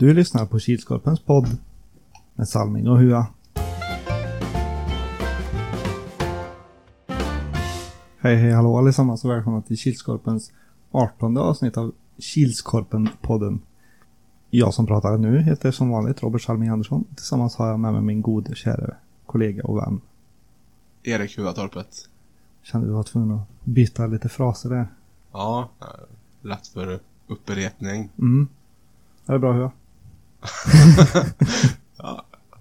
Du lyssnar på Kilskorpens podd med Salming och Hua. Hej hej hallå allesammans och välkomna till Kilskorpens 18 avsnitt av Kilskorpen-podden. Jag som pratar nu heter som vanligt Robert Salming Andersson. Tillsammans har jag med mig min gode kära kollega och vän. Erik Huatorpet. Kände du var tvungen att byta lite fraser där. Ja, eh, lätt för upprepning. Mm. Är det bra Hua?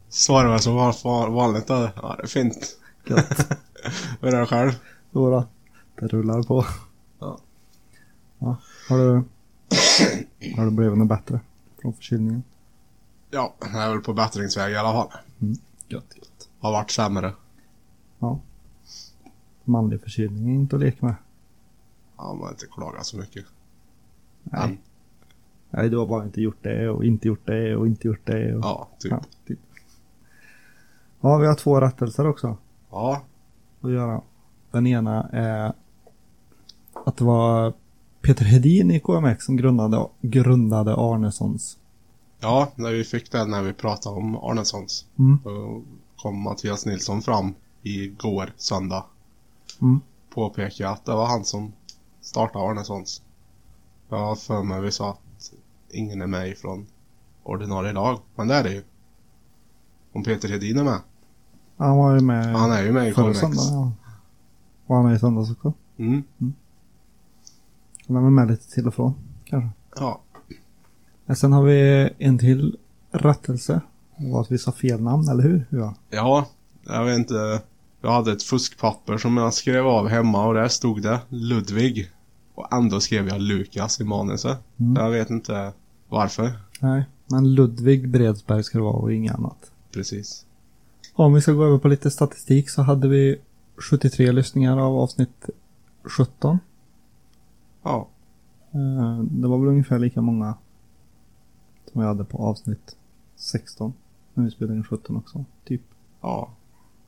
Svarar väl som var- vanligt då. Ja, det är fint. Gött. Hur är det själv? Jo då, det rullar på. Ja. Ja. Har du, har du blivit något bättre från förkylningen? Ja, jag är väl på bättringsväg i alla fall. Gött, gött. Har varit sämre. Ja. Manlig förkylning är inte att leka med. Ja, man har inte klagat så mycket. Nej. Nej, du har bara inte gjort det och inte gjort det och inte gjort det. Och... ja, typ. Ja, typ. Ja, vi har två rättelser också Ja, att göra. Den ena är att det var Peter Hedin i KMX som grundade, grundade Arnessons. ja, när vi fick den när vi pratade om Arnessons. Mm. Då kom Mattias Nilsson fram igår, söndag. Mm. Påpekade att det var han som startade Arnessons. Jag har för mig vi sa att ingen är med ifrån ordinarie lag. Men det är det ju. Om Peter Hedin är med. Han var ju med Han är ju med i söndagen. Ja. Var han med i söndags också? Mm. Han är väl med lite till och från kanske. Ja. Men sen har vi en till rättelse. Det var att vi sa fel namn, eller hur? Ja. ja, jag vet inte. Jag hade ett fuskpapper som jag skrev av hemma och där stod det Ludvig. Och ändå skrev jag Lukas i manuset. Mm. Jag vet inte varför. Nej, men Ludvig Bredsberg ska det vara och inget annat. Precis. Om vi ska gå över på lite statistik så hade vi 73 lyssningar av avsnitt 17. Ja. Eh, Det var väl ungefär lika många som vi hade på avsnitt 16. När vi spelade in 17 också. Typ. Ja.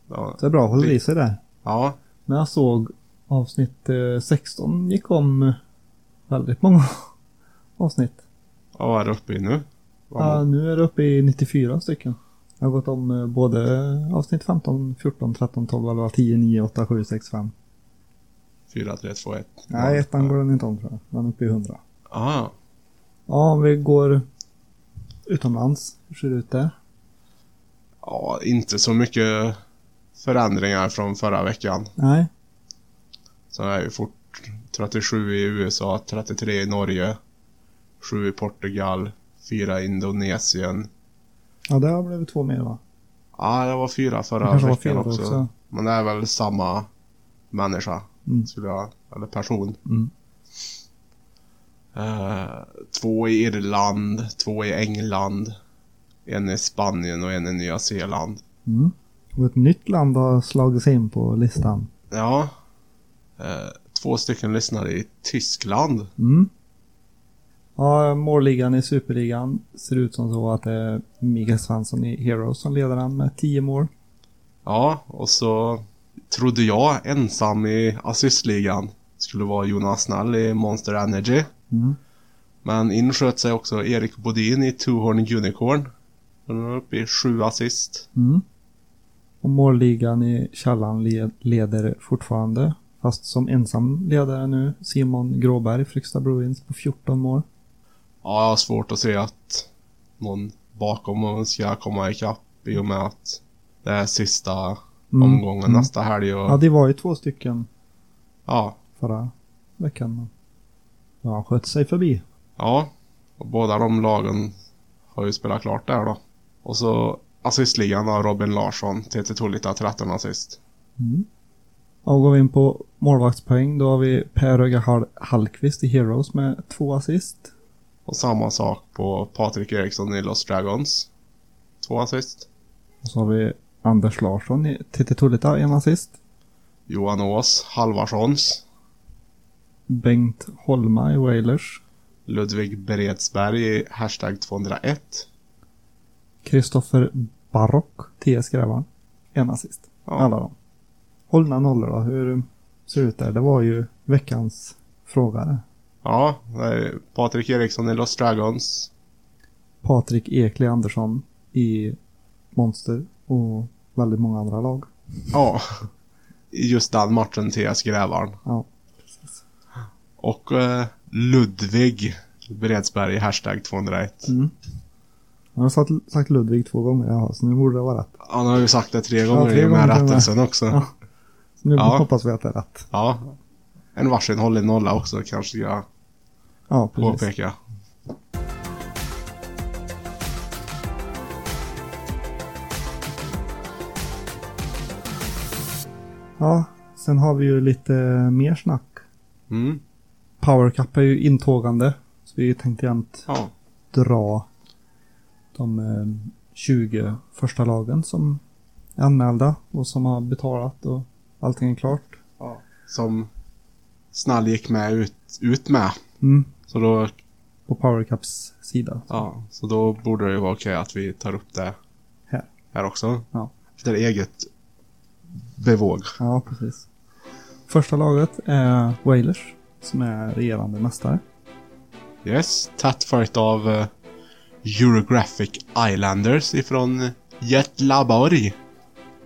Ja. Det är bra, håller i sig där. ja. Men jag såg avsnitt eh, 16 gick om eh, väldigt många avsnitt. Vad är det uppe i nu? Ja, nu är det uppe i 94 stycken. Jag har gått om eh, både avsnitt 15, 14, 13, 12, 11, 10, 9, 8, 7, 6, 5. 4, 3, 2, 1. Nej, ettan går den inte om tror jag. Den är uppe i 100. Ja. Ja, om vi går utomlands. Hur ser det ut där? Ja, inte så mycket förändringar från förra veckan. Nej. Så det är ju fort 37 i USA, 33 i Norge, 7 i Portugal, 4 i Indonesien. Ja, det har blivit två mer va? Ja, det var fyra förra kanske var veckan fyra också. också. Men det är väl samma människa, Mm. skulle jag, eller person. Mm. Eh, två i Irland, två i England, en i Spanien och en i Nya Zeeland. Mm. Och ett nytt land har slagit sig in på listan. Ja. Eh, två stycken lyssnare i Tyskland. Mm. Ja, målligan i Superligan ser ut som så att det är Mikael Svensson i Heroes som leder den med 10 mål. Ja, och så trodde jag ensam i assistligan skulle vara Jonas Snell i Monster Energy. Mm. Men insköt sig också Erik Bodin i Two Horn Unicorn. Han är uppe i sju assist. Mm. Och målligan i Källan led, leder fortfarande. Fast som ensam ledare nu Simon Gråberg, Fryksta Bruins på 14 mål. Ja, jag har svårt att se att någon bakom ska komma ikapp i och med att det är sista Mm. omgången Mm. nästa helg och Ja, det var ju två stycken ja, förra veckan. Ja, han sköt sig förbi. Ja, och båda de lagen har ju spelat klart där då. Och så assistligan har Robin Larsson, TT Tullita 13 assist. Mm. Och går vi in på målvaktspoäng då har vi Per Röga Hall- Hallqvist i Heroes med två assist. Och samma sak på Patrik Eriksson i Los Dragons. Två assist. Och så har vi Anders Larsson i TT Tullita, en assist. Johan Ås, Halvarssons. Bengt Holma i Wailers. Ludvig Bredsberg i Hashtag 201. Kristoffer Barock, TS Grävaren. En assist. Ja. Alla dem. Hållna nollor då, hur ser det ut där? Det var ju veckans fråga. Ja, är Patrik Eriksson i Los Dragons. Patrik Ekli Andersson i Monster och väldigt många andra lag. Ja. Just den matchen TS Grävarn. Ja. Och eh, Ludvig Bredsberg, hashtag 201. Mm. Jag har sagt, sagt Ludvig två gånger, ja, så nu borde det vara rätt. Han har ju sagt det tre gånger tre i med och med. rättelsen också. Ja. Ja. Så nu Ja. hoppas vi att det är rätt. En varsin hållen nolla också kanske jag Ja, precis. påpeka. Ja, sen har vi ju lite mer snack. Mm. Power Cup är ju intågande. Så vi tänkte jämt Ja. dra de eh, 20 första lagen som är anmälda och som har betalat och allting är klart. Som Snall gick med ut, ut med. Mm. Så då, På Power Cups sida. ja, så då borde det ju vara okej att vi tar upp det Här. här också. Ja. Efter eget bevåg. Ja, precis. Första laget är Wailers som är regerande mästare. Yes, tätt följt av eh, Eurographic Islanders ifrån Jättlaborg.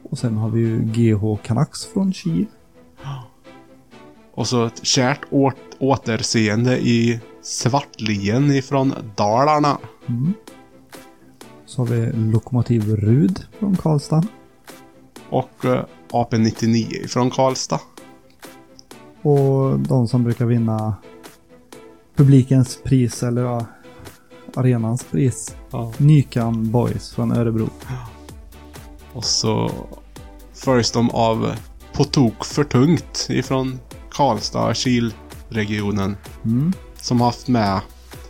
Och sen har vi ju GH Canucks från Kiev. Och så ett kärt återseende i Svartlien ifrån Dalarna. Mm. Så har vi Lokomotiv Rud från Karlstad. Och eh, AP99 ifrån Karlstad. Och de som brukar vinna publikens pris, eller ja, arenans pris. Ja. Nykan Boys från Örebro. Och så följs de av På tok för tungt ifrån Karlstad, Kilregionen. Mm. Som haft med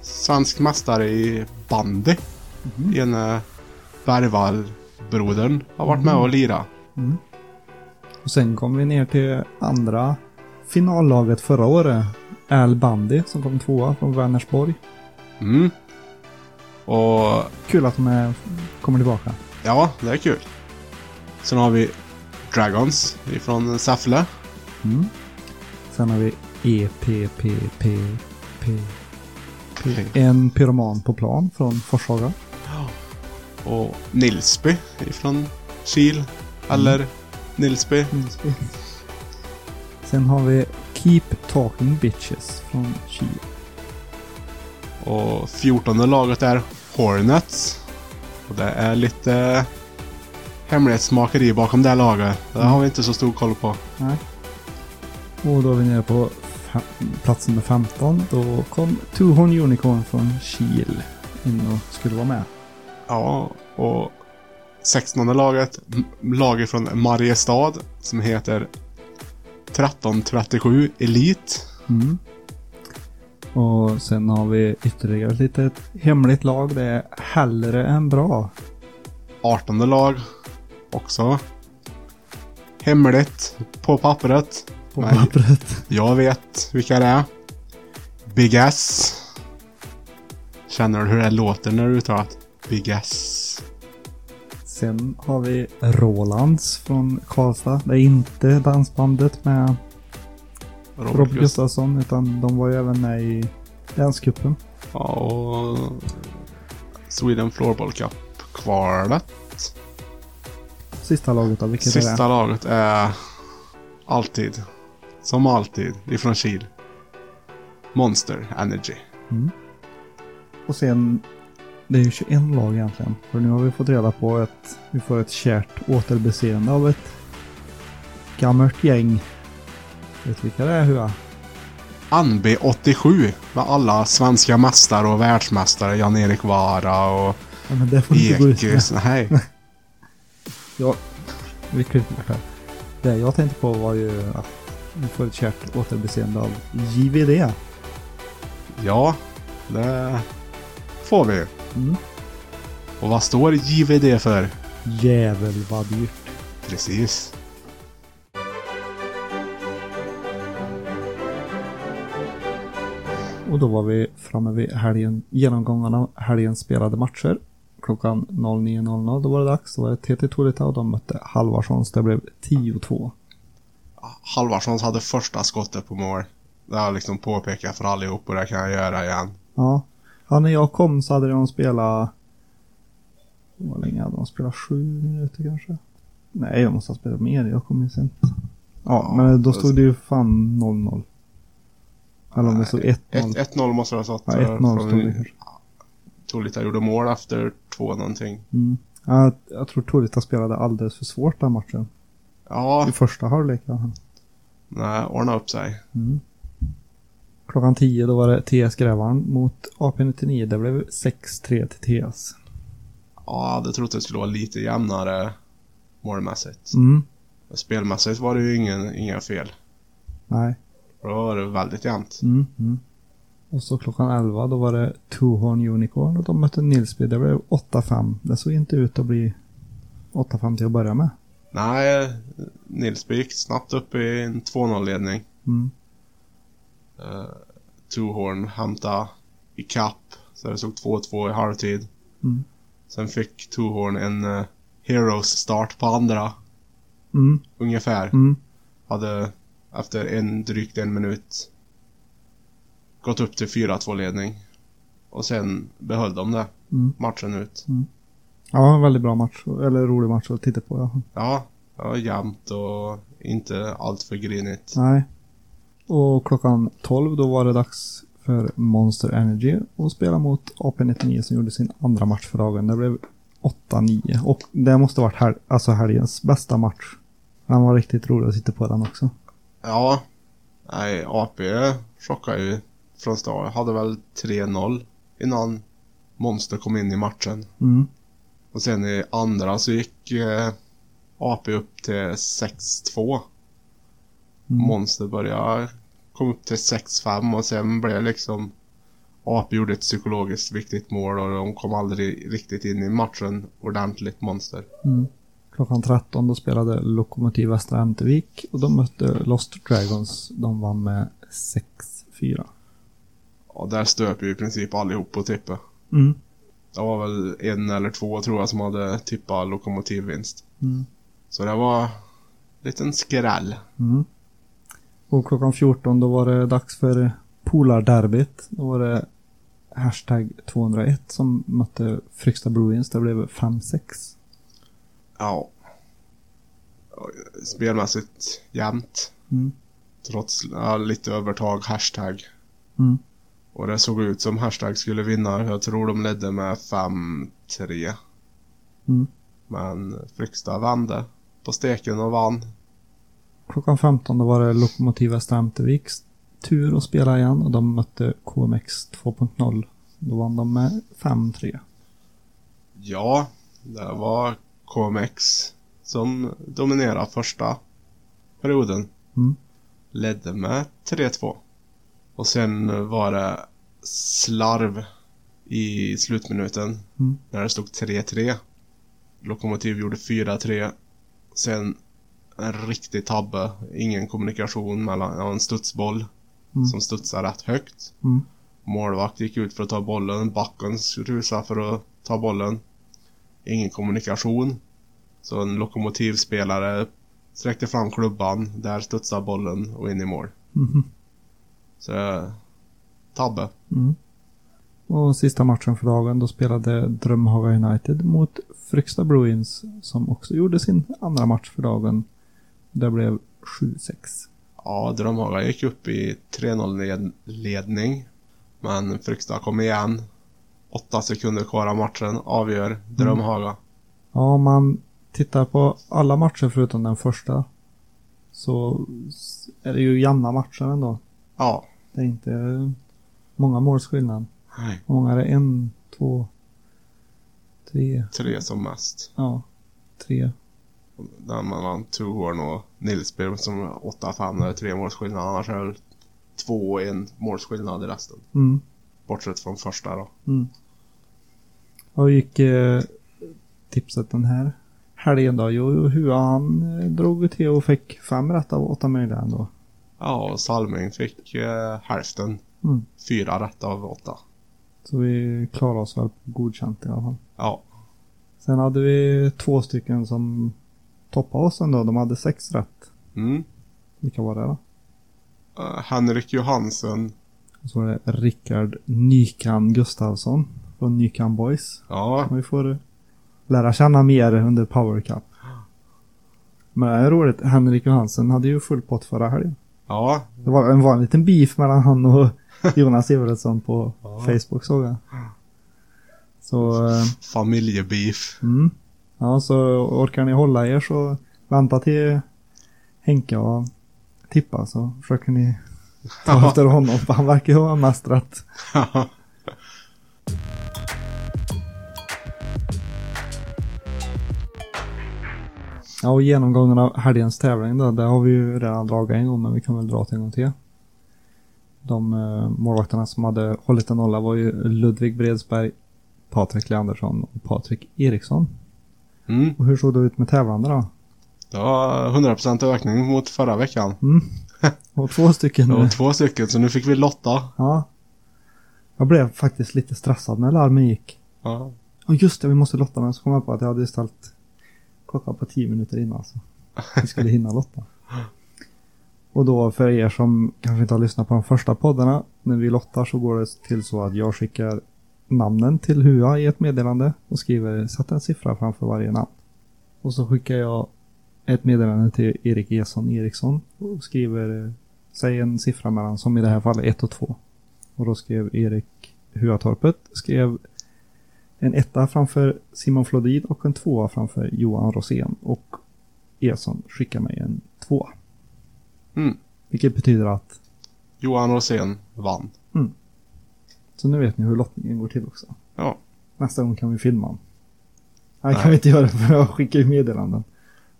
svensk mästare i bandy. Mhm. Ene Bergvall-brodern har varit med och lira. Mm. Och sen kom vi ner till andra finallaget förra året. Al Bandy som kom tvåa från Vänersborg. Mm. Och Kul att de är, kommer tillbaka. ja, det är kul. Sen har vi Dragons ifrån Säffle. Mm. Sen har vi EPPP. En pyroman på plan från Forshaga. Och Nilsby ifrån Kil. Eller Nilsby. Nilsby. Sen har vi Keep Talking Bitches från Kil. Och fjortonde laget är Hornets. Och det är lite hemlighetsmakeri bakom det laget. Det har vi inte så stor koll på. Nej. Och då är vi nere på plats nummer 15. Då kom Tuhon Unicorn från Kil in och skulle vara med. Ja, och sextonde laget, m- laget från Mariestad som heter 1337 Elit. Mm. Och sen har vi ytterligare ett litet hemligt lag. Det är Hellre än bra. Artonde lag också. Hemligt på pappret. På Nej. pappret. Jag vet vilka det är. Big S. Känner du hur det låter när du uttalar Big S? Sen har vi Rolands från Karlstad. Det är inte dansbandet med Robert Robert Gust- Gustafsson utan de var ju även med i Länscupen. Ja, och Sweden Floorball Cup-kvalet. Sista laget då, vilket är Sista det? laget är alltid, som alltid, ifrån Kil. Monster Energy. Mm. Och sen, det är ju 21 lag egentligen. För nu har vi fått reda på att vi får ett kärt återbeseende av ett gammalt gäng. Vet du vilka det är Hua? Anby 87 med alla svenska mästare och världsmästare. Jan-Erik Vara och Ja, men det får du inte gå ut med. Nej. Ja, vi klipper bort här. Det jag tänkte på var ju att vi får ett kärt återbeseende av JVD. Ja, det får vi. Mm. Och vad står JVD för? Jävel vad dyrt. Precis. Och då var vi framme vid helgen, genomgången av helgens spelade matcher. Klockan 09.00 då var det dags. Då var det TT Torita och de mötte Halvarssons. Det blev 10-2. Halvarssons hade första skottet på mål. Det har jag liksom påpekat för allihop och det kan jag göra igen. Ja. ja, när jag kom så hade de spelat Hur länge hade de spelat? Sju minuter kanske? Nej, de måste ha spelat mer. Jag kommer ju sent. Ja, men då stod det ju fan 0-0. Eller om det stod 1-0. 1-0 måste det ha stått. Ja, eh, 1-0 från- stod det kanske. Tolita gjorde mål efter två någonting. Mm. Ja, jag tror Torita spelade alldeles för svårt den matchen. Ja, I första halvlek. Ja. nej, ordna upp sig. Mm. Klockan 10 då var det TS Grävaren mot AP99. Det blev 6-3 till TS. Ja, jag hade trott det skulle vara lite jämnare målmässigt. Mm. Spelmässigt var det ju ingen, inga fel. Nej. Då var det väldigt jämnt. Mm. Mm. Och så klockan 11 då var det Two Horn Unicorn och de mötte Nilsby. Det blev 8-5. Det såg inte ut att bli 8-5 till att börja med. Nej, Nilsby gick snabbt upp i en 2-0-ledning. Mm. Uh, Tuhorn hämtade i kapp så det stod 2-2 i halvtid. Mm. Sen fick Tuhorn en uh, Heroes start på andra, Mm. ungefär. Mm. Hade efter en drygt en minut gått upp till 4-2 ledning. Och sen behöll de det Mm. matchen ut. Ja, en väldigt bra match. Eller rolig match att titta på. Ja. Ja, var jämnt och inte allt för grinigt. Nej. Och klockan 12 då var det dags för Monster Energy att spela mot AP99 som gjorde sin andra match för dagen. Det blev 8-9 och det måste varit hel- alltså helgens bästa match. Den var riktigt rolig att titta på den också. Ja, nej, AP chockade ju från start. Hade väl 3-0 innan Monster kom in i matchen. Mm. Och sen i andra så gick eh, AP upp till 6-2. Mm. Monster började kom upp till 6-5 och sen blev liksom AP gjorde ett psykologiskt viktigt mål och de kom aldrig riktigt in i matchen ordentligt, Monster. Mm. Klockan 13 då spelade Lokomotiv Västra Ämtervik och de mötte Lost Dragons. De vann med 6-4. Och där stöp ju i princip allihop på tippet. Mm. Det var väl en eller två tror jag som hade tippat lokomotivvinst. Mm. Så det var en liten skräll. Mm. Och klockan 14 då var det dags för Polarderbyt. Då var det hashtag 201 som mötte Fryksta Bruins. Det blev 5-6. Ja. Spelmässigt jämnt. Mm. Trots ja, lite övertag, hashtag. Mm. Och det såg ut som hashtag skulle vinna. Jag tror de ledde med 5-3. Mm. Men Fryksta vände på steken och vann. Klockan 15 då var det Lokomotiv Västra Ämterviks tur att spela igen och de mötte KMX 2.0. Då vann de med 5-3. Ja, det var KMX som dominerade första perioden. Mm. Ledde med 3-2. Och sen var det slarv i slutminuten. Mm. När det stod 3-3. Lokomotiv gjorde 4-3. Sen en riktig tabbe. Ingen kommunikation mellan, ja, en studsboll. Mm. Som studsade rätt högt. Mm. Målvakt gick ut för att ta bollen. Backen rusade för att ta bollen. Ingen kommunikation. Så en lokomotivspelare sträckte fram klubban. Där studsade bollen och in i mål. Mhm. Så eh, tabbe. Mm. Och sista matchen för dagen då spelade Drömhaga United mot Fryksta Bruins som också gjorde sin andra match för dagen. Det blev 7-6. Ja, Drömhaga gick upp i 3-0 led- ledning. Men Fryksta kom igen. Åtta sekunder kvar av matchen. Avgör Drömhaga. Ja, om man tittar på alla matcher förutom den första så är det ju jämna matcher ändå. Ja. Det är inte många måls skillnad. Nej. Många är det? En, två, tre, Tre som mest. ja, tre. Den mellan Tuhorn och Nilsby som 8-5 är tre målsskillnad. Annars är det två och en målsskillnad i resten. Mm. Bortsett från första då. Mm. Och gick eh, tipset den här helgen då? Jo, hur han eh, drog till och fick fem rätt av åtta möjliga ändå. Ja, och Salming fick eh, hälften. Mm. Fyra rätt av åtta. Så vi klarade oss väl godkänt i alla fall. Ja. Sen hade vi två stycken som toppade oss ändå. De hade sex rätt. Mm. Vilka var det då? Eh, Henrik Johansen. Och så var det Rickard Nykan Gustafsson från Nykan Boys. Ja, Som vi får lära känna mer under Power Cup. Men det är roligt. Henrik Johansen hade ju full pott förra helgen. Ja, Det var en, en liten beef mellan han och Jonas Evertsson på Ja. Facebook såg jag. Så, eh, familjebeef. mm. Ja, så orkar ni hålla er så vänta till Henke och tippa så försöker ni ta efter honom. För han verkar ju ha mest rätt. Ja, och genomgången av helgens tävling då, det har vi ju redan dragit en gång, men vi kan väl dra det en gång till. De eh, målvakterna som hade hållit en nolla var ju Ludvig Bredsberg, Patrik Leandersson och Patrik Eriksson. Mm. Och hur såg det ut med tävlande då? Det var 100% ökning mot förra veckan. Mm. Och två stycken. Det var två stycken, så nu fick vi lotta. Ja. Jag blev faktiskt lite stressad när larmen gick. Ja. Och just det, vi måste lotta. Men så kom jag på att jag hade ställt klockan på tio minuter innan. Så vi skulle hinna lotta. Och då för er som kanske inte har lyssnat på de första poddarna. När vi lottar så går det till så att jag skickar namnen till HUA i ett meddelande. Och skriver, sätt en siffra framför varje namn. Och så skickar jag ett meddelande till Erik Eson Eriksson. Och skriver, säg en siffra mellan, som i det här fallet 1 och 2. Och då skrev Erik Huatorpet, skrev en etta framför Simon Flodin och en tvåa framför Johan Rosén. Och Eson skickar mig en tvåa. Mm. Vilket betyder att, Johan Rosén vann. så nu vet ni hur lottningen går till också. Ja. Nästa gång kan vi filma. Nej, det Nej. kan vi inte göra för jag skickar ju meddelanden.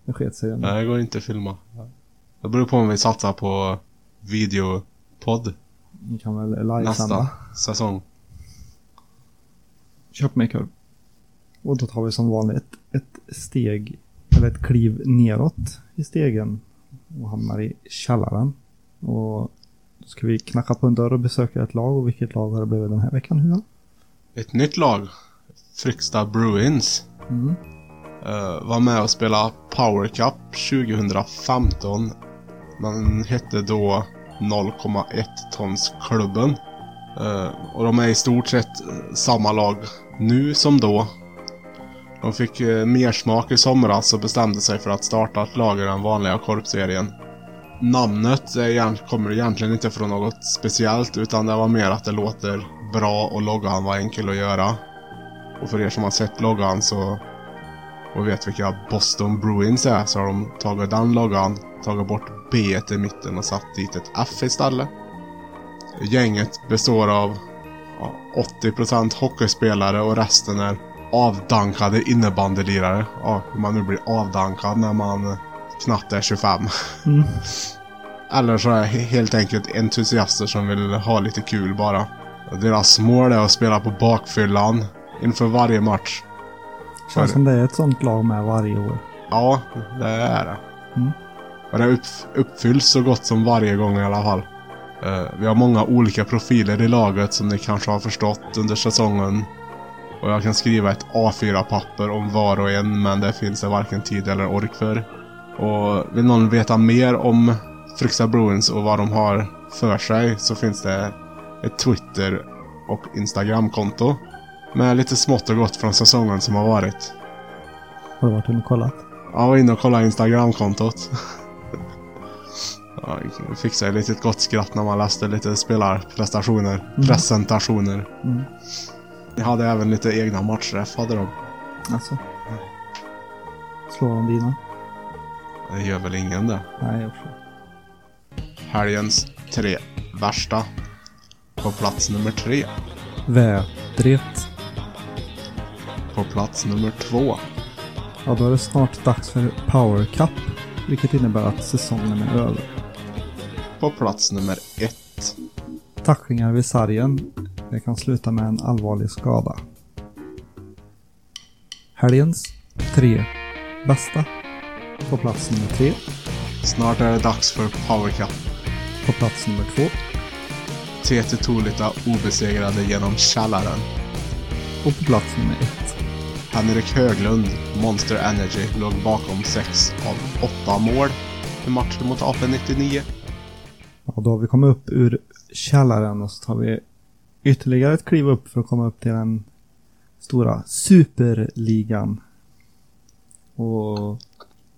Det sket sig. Nej, det går inte att filma. Det beror på om vi satsar på videopodd Ni kan väl nästa livesända. säsong. Köp mig korv. Och då tar vi som vanligt ett, ett steg, eller ett kliv neråt i stegen. Och hamnar i källaren. Och då ska vi knacka på en dörr och besöka ett lag. Och vilket lag har det blivit den här veckan? Hur? Ett nytt lag. Fryksta Bruins. Mm. eh, var med och spelade Power Cup 2015. Man hette då 0,1 tons klubben. Eh, och de är i stort sett eh, samma lag nu som då. De fick uh, mer smak i somras och bestämde sig för att starta ett lag i den vanliga korpserien. Namnet är, kommer egentligen inte från något speciellt utan det var mer att det låter bra och loggan var enkel att göra. Och för er som har sett loggan så och vet vilka Boston Bruins är så har de tagit den loggan, tagit bort B i mitten och satt dit ett F istället. Gänget består av ja, 80% hockeyspelare och resten är avdankade innebandylirare. Ja, hur man nu blir avdankad när man knappt är 25. Mm. Eller så är det he- helt enkelt entusiaster som vill ha lite kul bara. Deras mål är att spela på bakfyllan inför varje match. Känns som det är ett sånt lag med varje år. Ja, det är det. Mm. Och det upp, uppfylls så gott som varje gång i alla fall. Eh, vi har många olika profiler i laget som ni kanske har förstått under säsongen. Och jag kan skriva ett A4-papper om var och en men det finns det varken tid eller ork för. Och vill någon veta mer om Fryksta Bruins och vad de har för sig så finns det ett Twitter och Instagramkonto. Med lite smått och gott från säsongen som har varit. Har du varit inne och kollat? Jag var inne och kollade Instagramkontot. Ja, lite ett gott skratt när man läste lite spelarprestationer, Mm. presentationer. Mm. Jag hade även lite egna matchträff hade de. Alltså. Slår de dina? Det gör väl ingen det. Nej, jag förstår. Helgens tre värsta. På plats nummer tre. Vädret. På plats nummer två. Ja, då är det snart dags för Power Cup. Vilket innebär att säsongen är över. På plats nummer ett. Tacklingar vid sargen. Det kan sluta med en allvarlig skada. Helgens tre bästa. På plats nummer tre. Snart är det dags för Power Cup. På plats nummer två. TT Tolita obesegrade genom källaren. Och på plats nummer ett. Henrik Höglund, Monster Energy, låg bakom sex av åtta mål i matchen mot AP-99. Ja, då har vi kommit upp ur källaren och så tar vi ytterligare ett kliv upp för att komma upp till den stora superligan. Och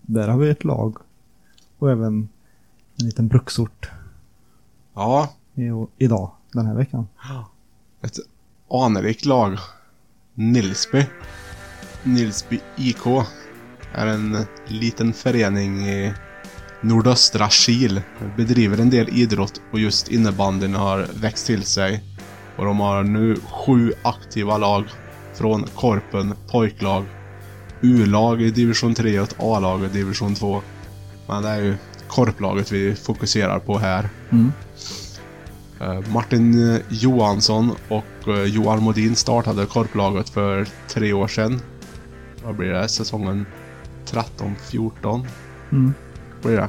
där har vi ett lag. Och även en liten bruksort Ja, i, idag, den här veckan. ett anrikt lag. Nilsby. Nilsby IK är en liten förening i nordöstra Kil. Bedriver en del idrott och just innebandyn har växt till sig. Och de har nu sju aktiva lag. Från Korpen, pojklag, U-lag i division 3 och ett A-lag i division 2. Men det är ju korplaget vi fokuserar på här. Mm. Eh, Martin Johansson och eh, Johan Modin startade korplaget för tre år sedan. Vad blir det? Säsongen 13-14 Mm. Blir det.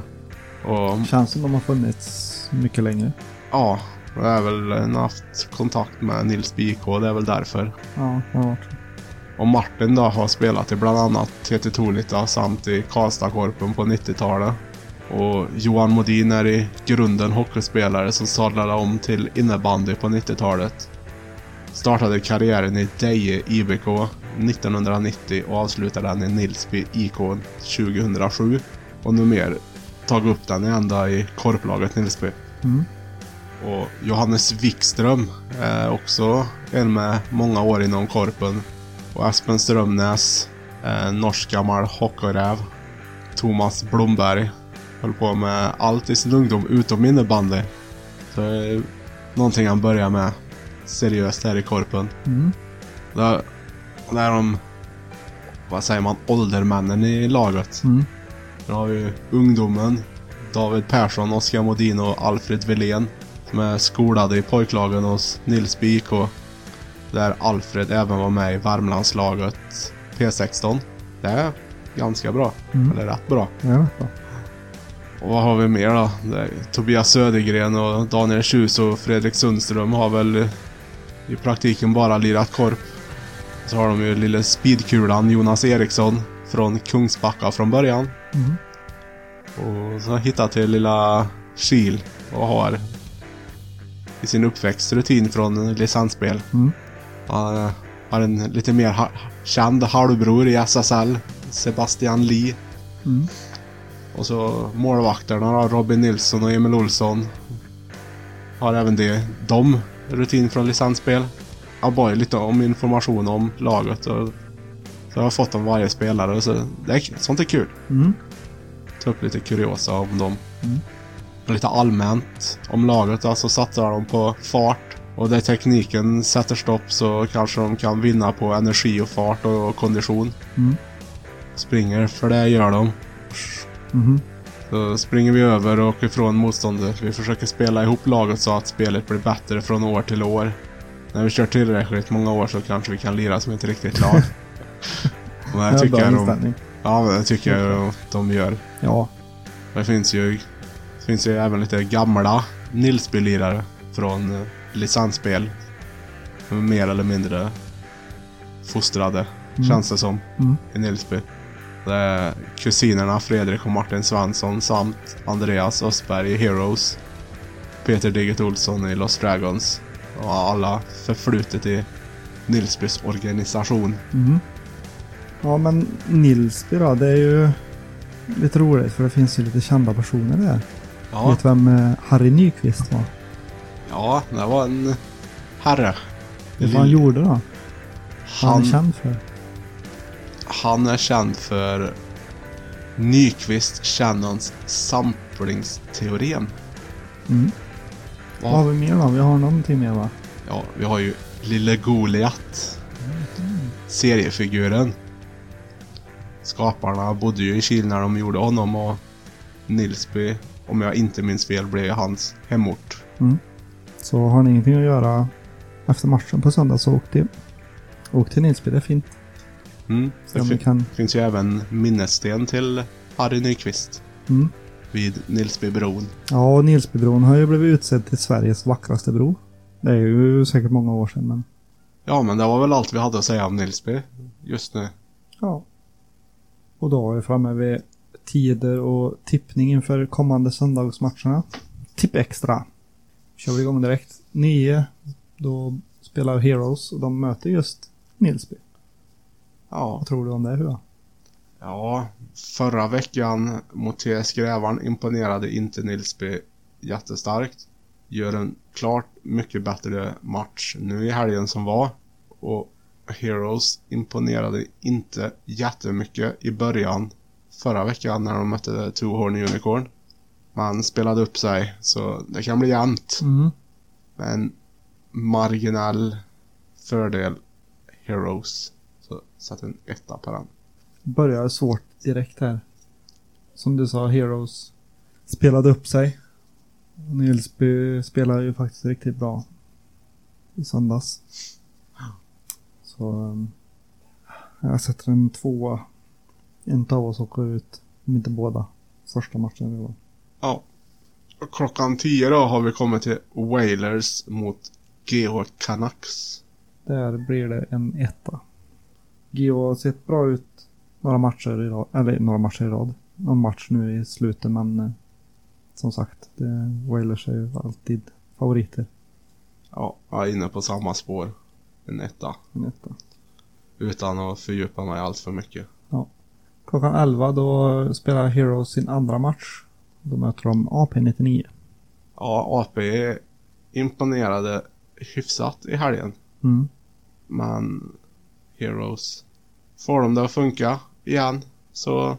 Och Känns som de har funnits mycket längre. ja, jag har väl haft kontakt med Nils BK, det är väl därför. Ja, det har varit. Och Martin då har spelat i bland annat TT Tolita samt i Karlstadkorpen på 90-talet. Och Johan Modin är i grunden hockeyspelare som sadlade om till innebandy på 90-talet. Startade karriären i Deje IBK 1990 och avslutade den i Nilsby IK 2007. Och nu mer tagit upp den ända i korplaget Nilsby. Mm. Och Johannes Wikström är också en med många år inom korpen. Och Espen Strömnäs, eh, norsk gammal hockeyräv. Thomas Blomberg höll på med allt i sin ungdom utom innebandy. Så det är någonting han börjar med seriöst här i korpen. Mm. Där, där är de, vad säger man, åldermännen i laget. Mm. Sen har vi ungdomen. David Persson, Oskar Modin och Alfred Wilén. Som är skolade i pojklagen hos Nilsby IK. Där Alfred även var med i Värmlandslaget P16. Det är ganska bra. Mm. Eller rätt bra. Bra. Och vad har vi mer då? Det är Tobias Södergren och Daniel Tjus och Fredrik Sundström har väl i praktiken bara lirat korp. Så har de ju lille speedkulan Jonas Eriksson från Kungsbacka från början. Mm. Och så har jag hittat till lilla Kil och har i sin uppväxt rutin från licensspel. Mm. Han har en lite mer ha- känd halvbror i SSL, Sebastian Lee. Mm. Och så målvakterna då, Robin Nilsson och Emil Olsson. Har även det, de rutin från licensspel. Jag bara lite om information om laget och så har jag fått om varje spelare. Så det är, sånt är kul. Mm. Ta upp lite kuriosa om dem. Mm. Och lite allmänt om laget. Alltså satsar de på fart. Och där tekniken sätter stopp så kanske de kan vinna på energi och fart och kondition. Mm. Springer, för det gör de. Mhm. Så springer vi över och ifrån motståndet. Vi försöker spela ihop laget så att spelet blir bättre från år till år. När vi kör tillräckligt många år så kanske vi kan lira som ett riktigt lag. Det är tycker jag de, ja, det tycker jag de gör. Ja. Det finns ju, det finns ju även lite gamla Nilsby-lirare från eh, licensspel. Mer eller mindre fostrade, Mm. känns det som, Mm. i Nilsby. Det är kusinerna Fredrik och Martin Svensson samt Andreas Östberg i Heroes. Peter Digget Olsson i Lost Dragons. Och alla förflutet i Nilsbys organisation. Mhm. Ja, men Nilsby då, det är ju lite roligt för det finns ju lite kända personer där. Ja, Vet vem eh, Harry Nyqvist var? ja det var en herre. Vet du vad han gjorde då? Han Han, är känd för? Han är känd för Nyqvist Shannons samplingsteorem. Mm. Vad har vi mer då? Vi har någonting mer va? Ja, vi har ju Lille Goliat. Seriefiguren. Skaparna bodde ju i Kil när de gjorde honom och Nilsby, om jag inte minns fel, blev hans hemort. Mm. Så har ni ingenting att göra efter matchen på söndag så åk till, åk till Nilsby, det är fint. Mm. Det fin- kan... finns ju även minnessten till Harry Nyqvist Mm. vid Nilsbybron. Ja, och Nilsbybron har ju blivit utsedd till Sveriges vackraste bro. Det är ju säkert många år sedan men... Ja, men det var väl allt vi hade att säga om Nilsby just nu. Ja. Och då är vi framme vid tider och tippning inför kommande söndagsmatcherna. Tipp extra. Kör vi igång direkt. Nio. Då spelar Heroes och de möter just Nilsby. Ja, Vad tror du om det Hua? Ja, förra veckan mot TS Grävarn imponerade inte Nilsby jättestarkt. Gör en klart mycket bättre match nu i helgen som var. Och Heroes imponerade inte jättemycket i början förra veckan när de mötte Two Horn Unicorn. Man spelade upp sig så det kan bli jämnt. Mm. Men marginell fördel Heroes. Så satt en etta på den. Börjar svårt direkt här. Som du sa, Heroes spelade upp sig. Nilsby spelar ju faktiskt riktigt bra i söndags. Så um, jag sätter en tvåa. En av oss åker ut, om inte båda, första matchen år. Ja. Klockan 10 då har vi kommit till Wailers mot GH Canucks. Där blir det en etta. Geo har sett bra ut några matcher i rad, eller några matcher i rad. Någon match nu i slutet men eh, som sagt, det, Wailers är ju alltid favoriter. Ja, jag är inne på samma spår. En etta. En etta. Utan att fördjupa mig allt för mycket. Klockan 11 då spelar Heroes sin andra match. Då möter de AP99. Ja, AP imponerade hyfsat i helgen. Mm. Men Heroes. Får de det att funka igen så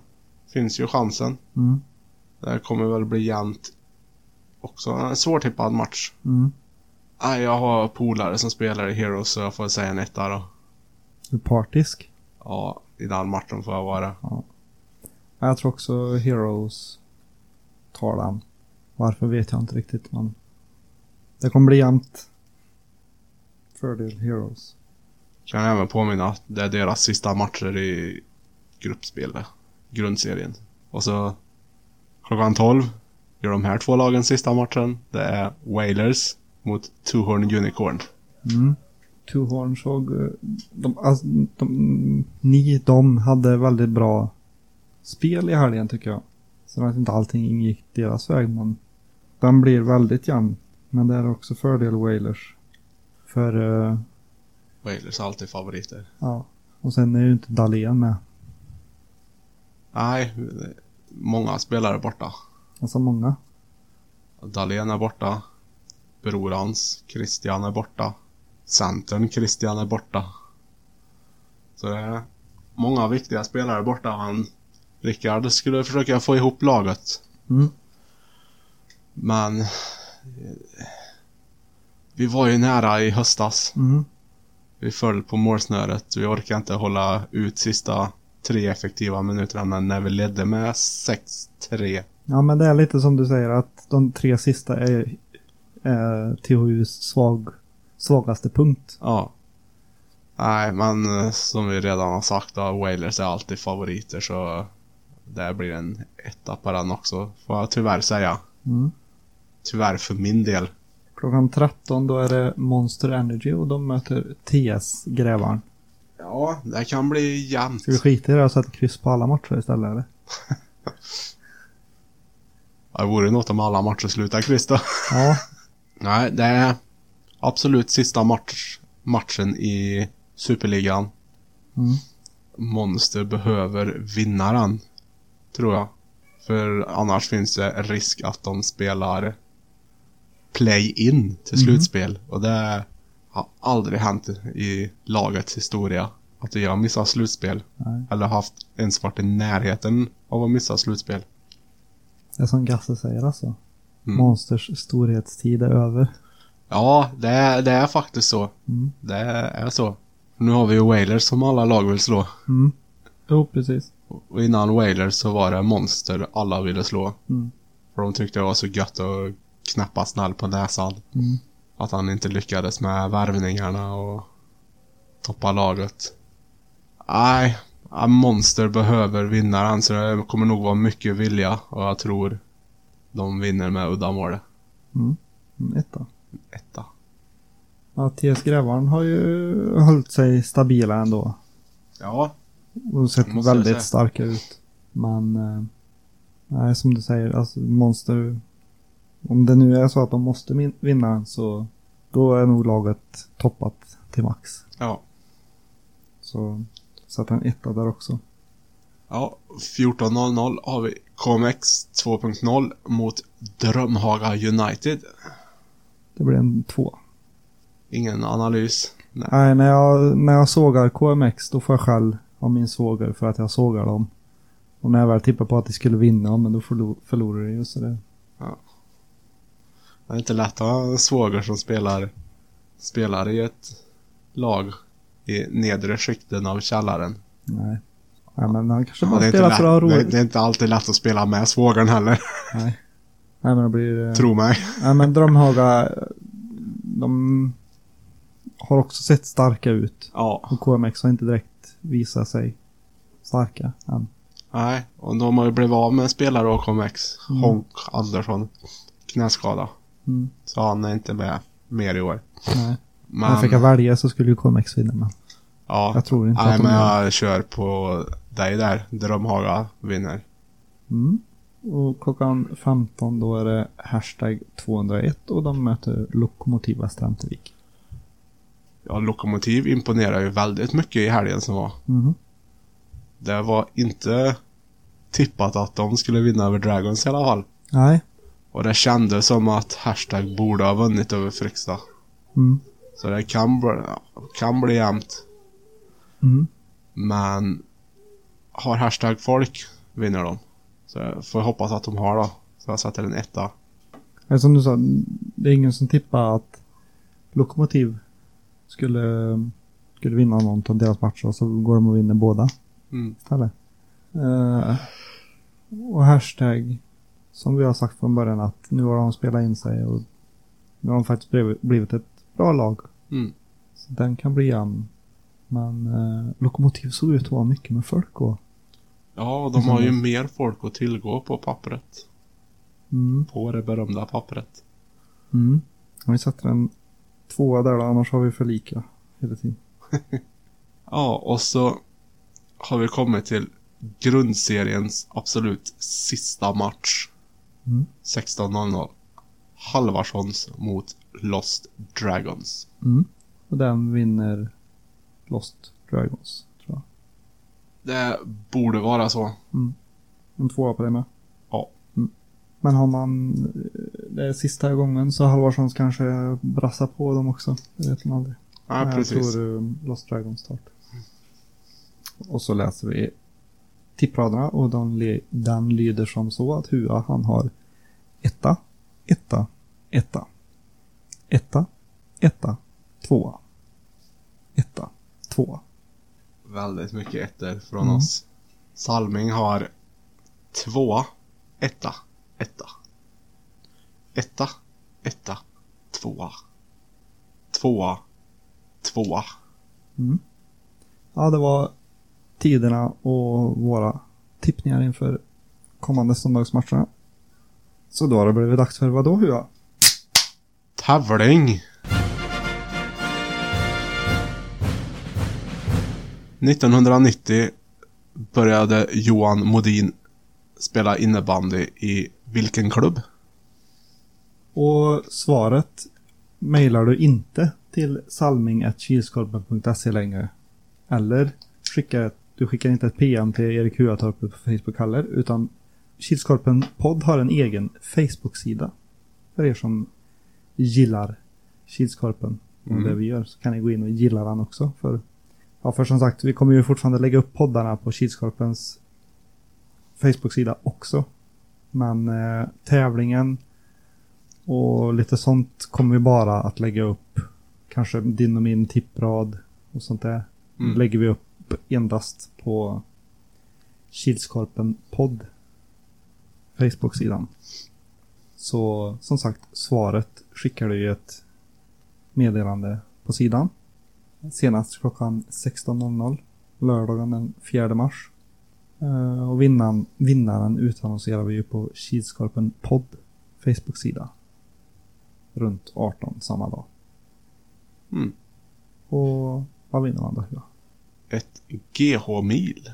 finns ju chansen. Mm. Det kommer väl bli jämnt också. En svårtippad match. Mm. Nej, jag har polare som spelar i Heroes så jag får säga en etta då. Du är partisk. Ja, i den matchen får jag vara. Ja. Jag tror också Heroes tar den. Varför vet jag inte riktigt men det kommer bli jämnt. Fördel Heroes. Kan även påminna att det är deras sista matcher i gruppspelet. Grundserien. Och så klockan 12 gör de här två lagen sista matchen. Det är Wailers mot Two Horn Unicorn. Mm. Two Horn såg... eh, De, alltså, de, ni, de hade väldigt bra spel i helgen tycker jag. Sen att inte allting ingick deras väg men den blir väldigt jämn. Men det är också fördel Wailers. För, eh, Wailers är alltid favoriter. ja. Och sen är ju inte Dahlén med. Nej, många spelare borta. Alltså många. Dahlén är borta. Bror hans, Christian, är borta. Centern, Christian, är borta. Så det är många viktiga spelare borta. Han, Rickard skulle försöka få ihop laget. Mm. Men... eh, Vi var ju nära i höstas. Mm. Vi föll på målsnöret. Vi orkade inte hålla ut sista tre effektiva minuterna men när vi ledde med 6-3. Ja men det är lite som du säger att de tre sista är, är THUs svag, svagaste punkt. Ja. Nej, men eh, som vi redan har sagt då, Wailers är alltid favoriter så det blir en etta på den också, får jag tyvärr säga. Mm. Tyvärr för min del. Klockan 13 då är det Monster Energy och de möter TS Grävarn. Ja, det kan bli jämnt. Ska vi skita i det och sätta kryss på alla matcher istället eller? Det vore något om alla matcher slutar kryss då. Ja. Nej, det är absolut sista match, matchen i Superligan. Mm. Monster behöver vinna den. Tror jag. För annars finns det risk att de spelar play-in till Mhm. slutspel. Och det har aldrig hänt i lagets historia. Att vi har missat slutspel. Nej. Eller haft ens varit i närheten av att missa slutspel. Det är som Gasse säger alltså. Mm. Monsters storhetstid är över. Ja, det är, det är faktiskt så. Mm. Det är så. Nu har vi ju Wailers som alla lag vill slå. Mm. Jo, precis. Och innan Wailers så var det Monster alla ville slå. Mm. För de tyckte det var så gött att knäppa snäll på näsan. Mm. Att han inte lyckades med värvningarna och toppa laget. Nej, Monster behöver vinna den så det kommer nog vara mycket vilja och jag tror de vinner med uddamålet. Mm. Mm, Etta. Etta. Ja, TS Grävarn har ju hållit sig stabila ändå. Ja, Och sett väldigt starka ut. Men, eh, nej som du säger, alltså Monster. Om det nu är så att de måste vinna så då är nog laget toppat till max. ja. Så sätta en etta där också. Ja, 14.00 har vi KMX 2.0 mot Drömhaga United. Det blir en två. Ingen analys. Nej. Nej, när jag, när jag sågar KMX då får jag skäll av min svåger för att jag sågar dem. Och när jag väl tippar på att de skulle vinna, men då förlo- förlorar de ju. Så det, Det är inte lätt att ha en svåger som spelar, spelar i ett lag i nedre skikten av källaren. nej. Nej, men han kanske Ja, bara det, inte spelar för att ha det, roligt. det är inte alltid lätt att spela med svågern heller. Nej. Nej, men det blir... eh, Tro mig. Nej, men Drömhaga, de har också sett starka ut. Ja. Och KMX har inte direkt visat sig starka än. Nej, och de har ju blivit av med spelare av KMX. Mm. Honk Andersson. Knäskada. Mm. Så han är inte med mer i år. Nej. Men, fick jag välja så skulle ju KMX vinna. Men ja. jag tror inte Nej, att de men jag kör på dig där. Drömhaga vinner. Mm. Och klockan 15 då är det hashtag 201 och de möter Lokomotiv Västra Ämtervik. Ja, Lokomotiv imponerar ju väldigt mycket i helgen som var. Mhm. Det var inte tippat att de skulle vinna över Dragons i alla fall. Nej. Och det kändes som att Hashtag borde ha vunnit över Fryksta. Mm. Så det kan bli, kan bli jämnt. Mm. Men har Hashtag folk vinner de. Så jag får hoppas att de har då. Så jag sätter en etta. Eller som du sa, det är ingen som tippar att Lokomotiv skulle, skulle vinna någon av deras matcher och så går de och vinner båda. Mm. Eller? Eh, och hashtag, som vi har sagt från början att nu har de spelat in sig och nu har de faktiskt blivit, blivit ett bra lag. Mm. Så den kan bli jämn. Men eh, Lokomotiv såg ut att vara mycket med folk och Ja, och de har ju Mm. mer folk att tillgå på pappret. mm, På det berömda pappret. mm. Om vi sätter en tvåa där då, annars har vi för lika hela tiden. Ja, och så har vi kommit till grundseriens absolut sista match. Mm. 16.00. Halvarssons mot Lost Dragons. Mm. Och den vinner Lost Dragons, tror jag. Det borde vara så. En tvåa på det med. Ja. Mm. Men har man eh, det är sista gången så Halvarssons kanske brassar på dem också. Det vet man aldrig. Ja, jag precis. tror um, Lost Dragons start. Och så läser vi tippraderna och den, den lyder som så att Hua han har etta, etta, etta, etta, etta, tvåa, etta, tvåa. Väldigt mycket ettor från Mm. oss. Salming har tvåa, etta, etta. Etta, etta, tvåa. Tvåa, tvåa. Mm. Ja, det var tiderna och våra tippningar inför kommande söndagsmatcherna. Så då har det blivit dags för vad då Hua? Tävling! 1990 började Johan Modin spela innebandy i vilken klubb? Och svaret mejlar du inte till salming.kilskorpen.se längre. Eller skickar, du skickar inte ett PM till Erik Huatorp på Facebook heller, utan Kilskorpen podd har en egen Facebook-sida. För er som gillar Kilskorpen och Mm. det vi gör så kan ni gå in och gilla den också. För, ja, för som sagt, vi kommer ju fortfarande lägga upp poddarna på Kilskorpens Facebook-sida också. Men eh, tävlingen och lite sånt kommer vi bara att lägga upp. Kanske din och min tipprad och sånt där. Mm. Lägger vi upp endast på Kilskorpen podd. Facebook-sidan. Så som sagt, svaret skickar du ju ett meddelande på sidan. Senast klockan 16.00 lördagen den 4 mars. Eh, Och vinnaren, vinnaren utannonserar vi ju på Kilskorpen podd Facebook-sida. Runt 18 samma dag. Mm. Och vad vinner man då? Ett GH-mil.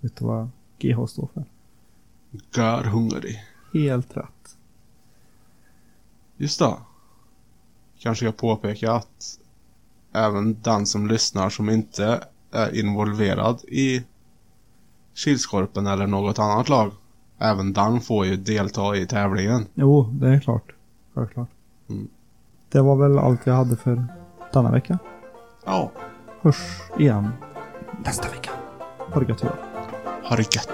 vet du vad GH står för? Gör hungrig. Helt rätt. Just det. Kanske jag påpeka att även den som lyssnar som inte är involverad i Kilskorpen eller något annat lag. Även den får ju delta i tävlingen. Jo, det är klart. Självklart. Mm. Det var väl allt vi hade för denna vecka. Ja, Hörs igen nästa vecka. Ha det gött idag. ha det gött.